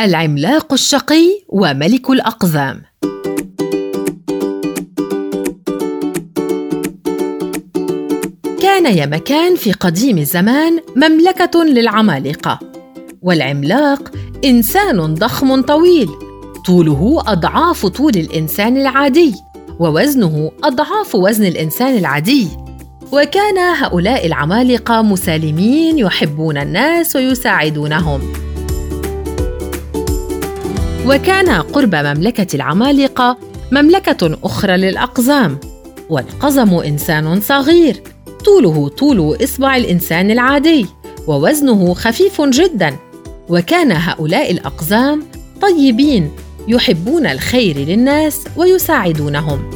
العملاق الشقي وملك الأقزام. كان يا مكان في قديم الزمان مملكة للعمالقة. والعملاق إنسان ضخم طويل طوله أضعاف طول الإنسان العادي ووزنه أضعاف وزن الإنسان العادي. وكان هؤلاء العمالقة مسالمين يحبون الناس ويساعدونهم. وكان قرب مملكة العمالقة مملكة أخرى للأقزام. والقزم إنسان صغير طوله طول إصبع الإنسان العادي ووزنه خفيف جدا. وكان هؤلاء الأقزام طيبين يحبون الخير للناس ويساعدونهم.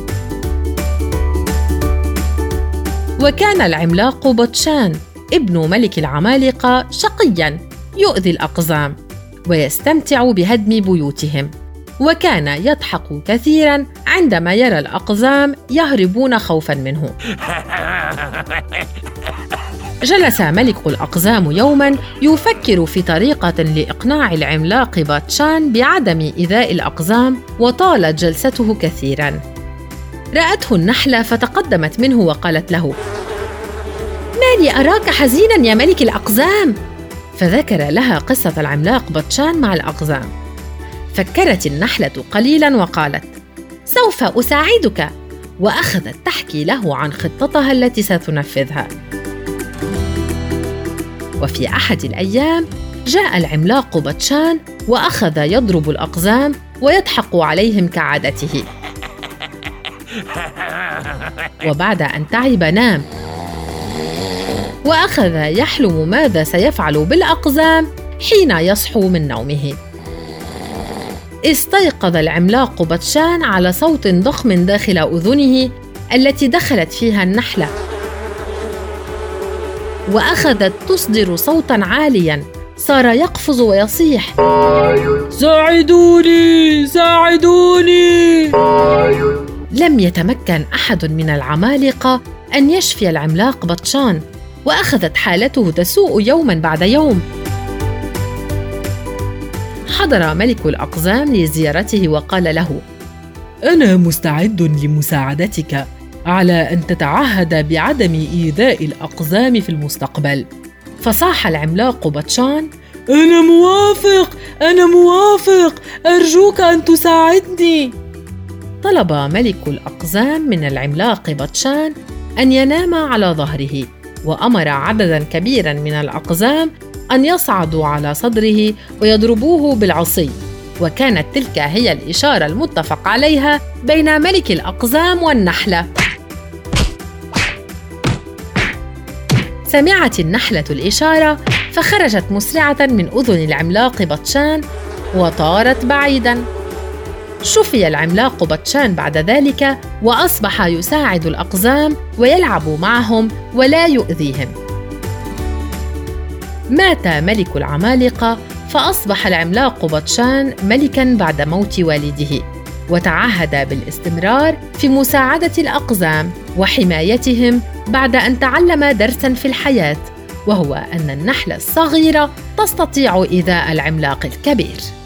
وكان العملاق بطشان ابن ملك العمالقة شقيا يؤذي الأقزام. ويستمتع بهدم بيوتهم. وكان يضحك كثيرا عندما يرى الأقزام يهربون خوفا منه. جلس ملك الأقزام يوما يفكر في طريقة لإقناع العملاق باتشان بعدم إيذاء الأقزام وطالت جلسته كثيرا. رأته النحلة فتقدمت منه وقالت له ما لي أراك حزينا يا ملك الأقزام؟ فذكر لها قصة العملاق بطشان مع الأقزام. فكرت النحلة قليلا وقالت سوف أساعدك. وأخذت تحكي له عن خطتها التي ستنفذها. وفي أحد الأيام جاء العملاق بطشان وأخذ يضرب الأقزام ويضحك عليهم كعادته. وبعد أن تعب نام وأخذ يحلم ماذا سيفعل بالأقزام حين يصحو من نومه. استيقظ العملاق بطشان على صوت ضخم داخل أذنه التي دخلت فيها النحلة. وأخذت تصدر صوتا عاليا صار يقفز ويصيح. ساعدوني ساعدوني لم يتمكن أحد من العمالقة أن يشفي العملاق بطشان. وأخذت حالته تسوء يوما بعد يوم. حضر ملك الأقزام لزيارته وقال له أنا مستعد لمساعدتك على أن تتعهد بعدم إيذاء الأقزام في المستقبل. فصاح العملاق بطشان أنا موافق أنا موافق أرجوك أن تساعدني. طلب ملك الأقزام من العملاق بطشان أن ينام على ظهره. وأمر عددا كبيرا من الأقزام أن يصعدوا على صدره ويضربوه بالعصي. وكانت تلك هي الإشارة المتفق عليها بين ملك الأقزام والنحلة. سمعت النحلة الإشارة فخرجت مسرعة من أذن العملاق بطشان وطارت بعيدا. شفي العملاق بطشان بعد ذلك وأصبح يساعد الأقزام ويلعب معهم ولا يؤذيهم. مات ملك العمالقة فأصبح العملاق بطشان ملكا بعد موت والده وتعهد بالاستمرار في مساعدة الأقزام وحمايتهم بعد أن تعلم درسا في الحياة وهو أن النحله الصغيره تستطيع إيذاء العملاق الكبير.